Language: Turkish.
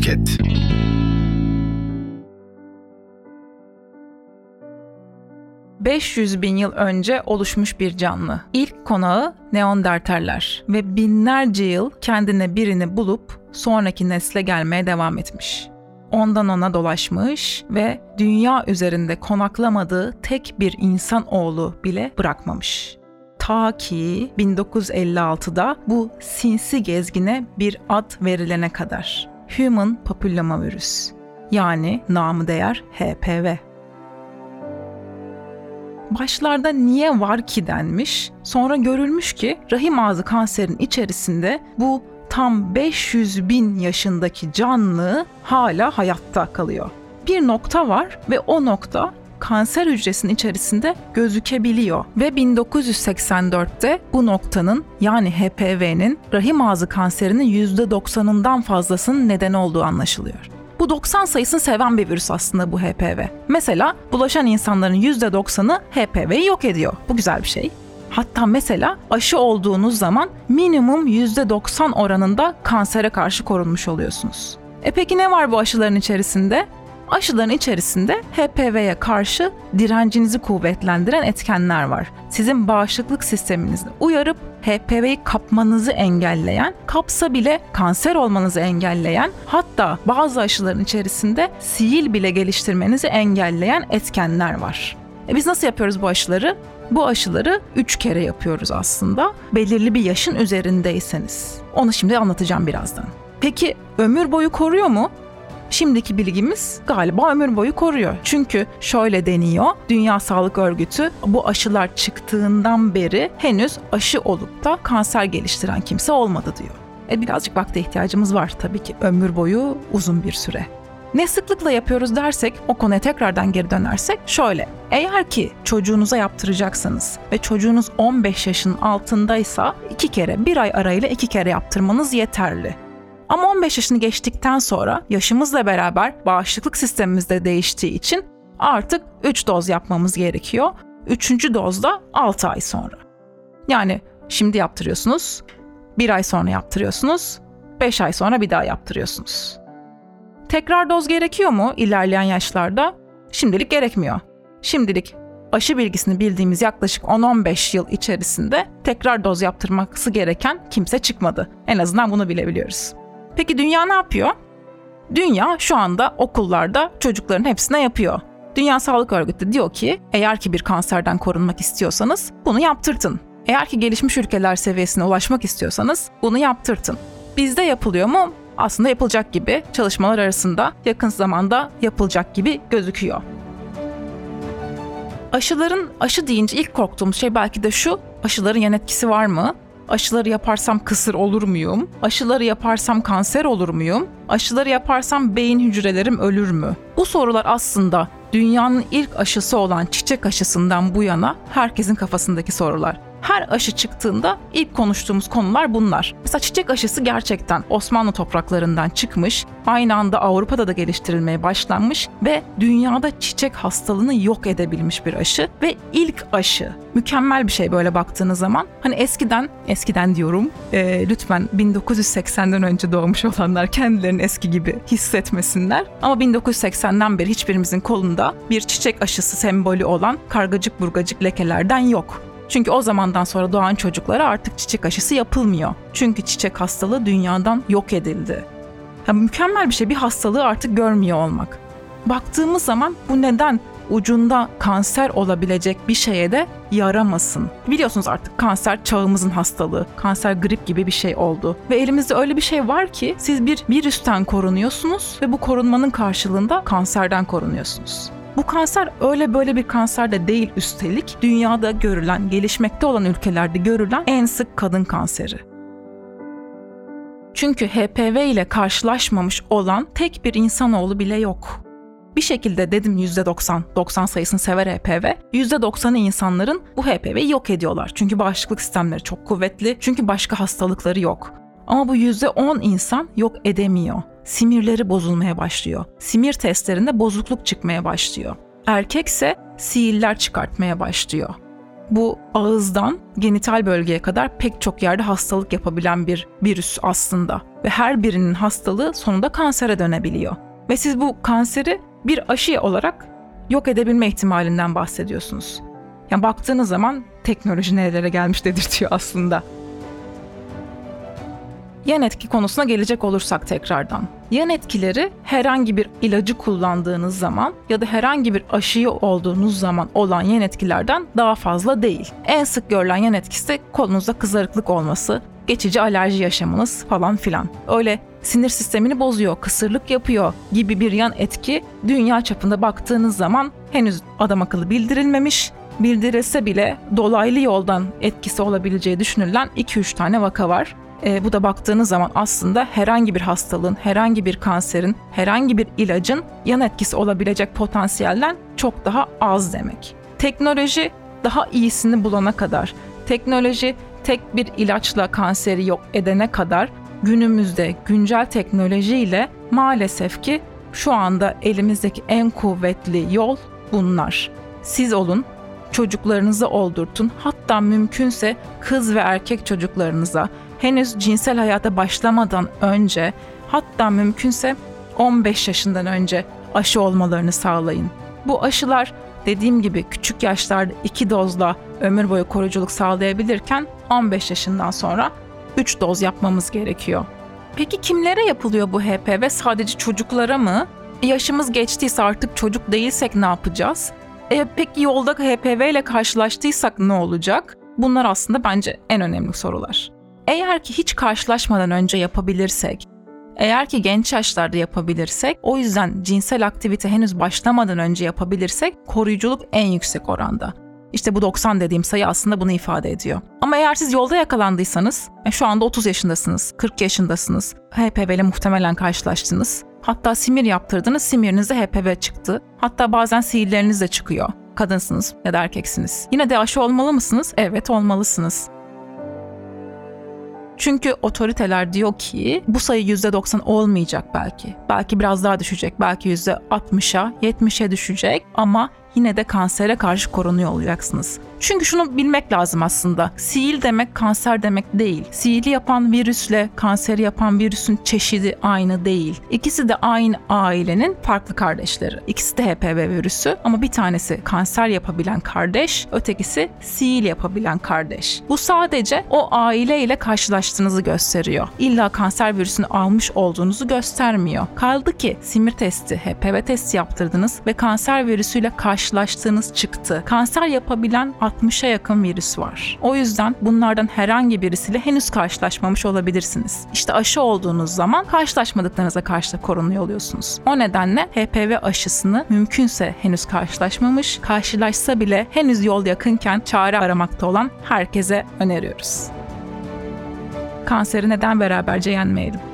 Podcast. ...500 bin yıl önce oluşmuş bir canlı. İlk konağı Neandertaller ve binlerce yıl kendine birini bulup sonraki nesle gelmeye devam etmiş. Ondan ona dolaşmış ve dünya üzerinde konaklamadığı tek bir insan oğlu bile bırakmamış. Ta ki 1956'da bu sinsi gezgine bir ad verilene kadar. Human Papillomavirüs yani namı değer HPV. Başlarda niye var ki denmiş, sonra görülmüş ki rahim ağzı kanserin içerisinde bu tam 500 bin yaşındaki canlı hala hayatta kalıyor. Bir nokta var ve o nokta kanser hücresinin içerisinde gözükebiliyor ve 1984'te bu noktanın yani HPV'nin rahim ağzı kanserinin %90'ından fazlasının neden olduğu anlaşılıyor. Bu 90 sayısını seven bir virüs aslında bu HPV. Mesela bulaşan insanların %90'ı HPV'yi yok ediyor. Bu güzel bir şey. Hatta mesela aşı olduğunuz zaman minimum %90 oranında kansere karşı korunmuş oluyorsunuz. E peki ne var bu aşıların içerisinde? Aşıların içerisinde HPV'ye karşı direncinizi kuvvetlendiren etkenler var. Sizin bağışıklık sisteminizi uyarıp HPV'yi kapmanızı engelleyen, kapsa bile kanser olmanızı engelleyen, hatta bazı aşıların içerisinde sihir bile geliştirmenizi engelleyen etkenler var. E biz nasıl yapıyoruz bu aşıları? Bu aşıları 3 kere yapıyoruz aslında. Belirli bir yaşın üzerindeyseniz. Onu şimdi anlatacağım birazdan. Peki ömür boyu koruyor mu? Şimdiki bilgimiz galiba ömür boyu koruyor. Çünkü şöyle deniyor. Dünya Sağlık Örgütü bu aşılar çıktığından beri henüz aşı olup da kanser geliştiren kimse olmadı diyor. E birazcık vakte ihtiyacımız var tabii ki. Ömür boyu uzun bir süre. Ne sıklıkla yapıyoruz dersek, o konuya tekrardan geri dönersek şöyle. Eğer ki çocuğunuza yaptıracaksanız ve çocuğunuz 15 yaşın altındaysa iki kere, bir ay arayla iki kere yaptırmanız yeterli. Ama 15 yaşını geçtikten sonra yaşımızla beraber bağışıklık sistemimiz de değiştiği için artık 3 doz yapmamız gerekiyor. Üçüncü doz da 6 ay sonra. Yani şimdi yaptırıyorsunuz, bir ay sonra yaptırıyorsunuz, 5 ay sonra bir daha yaptırıyorsunuz. Tekrar doz gerekiyor mu ilerleyen yaşlarda? Şimdilik gerekmiyor. Şimdilik aşı bilgisini bildiğimiz yaklaşık 10-15 yıl içerisinde tekrar doz yaptırması gereken kimse çıkmadı. En azından bunu bilebiliyoruz. Peki dünya ne yapıyor? Dünya şu anda okullarda çocukların hepsine yapıyor. Dünya Sağlık Örgütü diyor ki eğer ki bir kanserden korunmak istiyorsanız bunu yaptırtın. Eğer ki gelişmiş ülkeler seviyesine ulaşmak istiyorsanız bunu yaptırtın. Bizde yapılıyor mu? Aslında yapılacak gibi çalışmalar arasında yakın zamanda yapılacak gibi gözüküyor. Aşıların aşı deyince ilk korktuğumuz şey belki de şu. Aşıların yan etkisi var mı? Aşıları yaparsam kısır olur muyum? Aşıları yaparsam kanser olur muyum? Aşıları yaparsam beyin hücrelerim ölür mü? Bu sorular aslında dünyanın ilk aşısı olan çiçek aşısından bu yana herkesin kafasındaki sorular her aşı çıktığında ilk konuştuğumuz konular bunlar. Mesela çiçek aşısı gerçekten Osmanlı topraklarından çıkmış, aynı anda Avrupa'da da geliştirilmeye başlanmış ve dünyada çiçek hastalığını yok edebilmiş bir aşı ve ilk aşı. Mükemmel bir şey böyle baktığınız zaman. Hani eskiden, eskiden diyorum, e, lütfen 1980'den önce doğmuş olanlar kendilerini eski gibi hissetmesinler. Ama 1980'den beri hiçbirimizin kolunda bir çiçek aşısı sembolü olan kargacık burgacık lekelerden yok. Çünkü o zamandan sonra doğan çocuklara artık çiçek aşısı yapılmıyor. Çünkü çiçek hastalığı dünyadan yok edildi. Ya mükemmel bir şey bir hastalığı artık görmüyor olmak. Baktığımız zaman bu neden ucunda kanser olabilecek bir şeye de yaramasın. Biliyorsunuz artık kanser çağımızın hastalığı. Kanser grip gibi bir şey oldu. Ve elimizde öyle bir şey var ki siz bir virüsten korunuyorsunuz ve bu korunmanın karşılığında kanserden korunuyorsunuz. Bu kanser öyle böyle bir kanser de değil üstelik. Dünyada görülen, gelişmekte olan ülkelerde görülen en sık kadın kanseri. Çünkü HPV ile karşılaşmamış olan tek bir insanoğlu bile yok. Bir şekilde dedim %90, 90 sayısını sever HPV. %90'ı insanların bu HPV'yi yok ediyorlar. Çünkü bağışıklık sistemleri çok kuvvetli. Çünkü başka hastalıkları yok. Ama bu %10 insan yok edemiyor simirleri bozulmaya başlıyor. Simir testlerinde bozukluk çıkmaya başlıyor. Erkekse siiller çıkartmaya başlıyor. Bu ağızdan genital bölgeye kadar pek çok yerde hastalık yapabilen bir virüs aslında. Ve her birinin hastalığı sonunda kansere dönebiliyor. Ve siz bu kanseri bir aşı olarak yok edebilme ihtimalinden bahsediyorsunuz. Yani baktığınız zaman teknoloji nerelere gelmiş dedirtiyor aslında. Yan etki konusuna gelecek olursak tekrardan. Yan etkileri herhangi bir ilacı kullandığınız zaman ya da herhangi bir aşıyı olduğunuz zaman olan yan etkilerden daha fazla değil. En sık görülen yan etkisi de kolunuzda kızarıklık olması, geçici alerji yaşamanız falan filan. Öyle sinir sistemini bozuyor, kısırlık yapıyor gibi bir yan etki dünya çapında baktığınız zaman henüz adam akıllı bildirilmemiş. Bildirilse bile dolaylı yoldan etkisi olabileceği düşünülen 2-3 tane vaka var. E, bu da baktığınız zaman aslında herhangi bir hastalığın, herhangi bir kanserin, herhangi bir ilacın yan etkisi olabilecek potansiyelden çok daha az demek. Teknoloji daha iyisini bulana kadar, teknoloji tek bir ilaçla kanseri yok edene kadar günümüzde güncel teknolojiyle maalesef ki şu anda elimizdeki en kuvvetli yol bunlar. Siz olun, çocuklarınızı oldurtun. Hatta mümkünse kız ve erkek çocuklarınıza henüz cinsel hayata başlamadan önce hatta mümkünse 15 yaşından önce aşı olmalarını sağlayın. Bu aşılar dediğim gibi küçük yaşlarda iki dozla ömür boyu koruyuculuk sağlayabilirken 15 yaşından sonra 3 doz yapmamız gerekiyor. Peki kimlere yapılıyor bu HPV? Sadece çocuklara mı? Yaşımız geçtiyse artık çocuk değilsek ne yapacağız? E, peki yolda HPV ile karşılaştıysak ne olacak? Bunlar aslında bence en önemli sorular. Eğer ki hiç karşılaşmadan önce yapabilirsek, eğer ki genç yaşlarda yapabilirsek, o yüzden cinsel aktivite henüz başlamadan önce yapabilirsek koruyuculuk en yüksek oranda. İşte bu 90 dediğim sayı aslında bunu ifade ediyor. Ama eğer siz yolda yakalandıysanız, e, şu anda 30 yaşındasınız, 40 yaşındasınız, HPV ile muhtemelen karşılaştınız. Hatta simir yaptırdınız, simirinizde HPV çıktı. Hatta bazen sihirleriniz de çıkıyor. Kadınsınız ya da erkeksiniz. Yine de aşı olmalı mısınız? Evet olmalısınız. Çünkü otoriteler diyor ki bu sayı %90 olmayacak belki. Belki biraz daha düşecek. Belki %60'a, 70'e düşecek ama yine de kansere karşı korunuyor olacaksınız. Çünkü şunu bilmek lazım aslında. Sihir demek kanser demek değil. Sihirli yapan virüsle kanseri yapan virüsün çeşidi aynı değil. İkisi de aynı ailenin farklı kardeşleri. İkisi de HPV virüsü ama bir tanesi kanser yapabilen kardeş, ötekisi sihir yapabilen kardeş. Bu sadece o aile ile karşılaştığınızı gösteriyor. İlla kanser virüsünü almış olduğunuzu göstermiyor. Kaldı ki simir testi, HPV testi yaptırdınız ve kanser virüsüyle karşılaştığınız çıktı. Kanser yapabilen 60'a yakın virüs var. O yüzden bunlardan herhangi birisiyle henüz karşılaşmamış olabilirsiniz. İşte aşı olduğunuz zaman karşılaşmadıklarınıza karşı korunuyor oluyorsunuz. O nedenle HPV aşısını mümkünse henüz karşılaşmamış, karşılaşsa bile henüz yol yakınken çare aramakta olan herkese öneriyoruz. Kanseri neden beraberce yenmeyelim?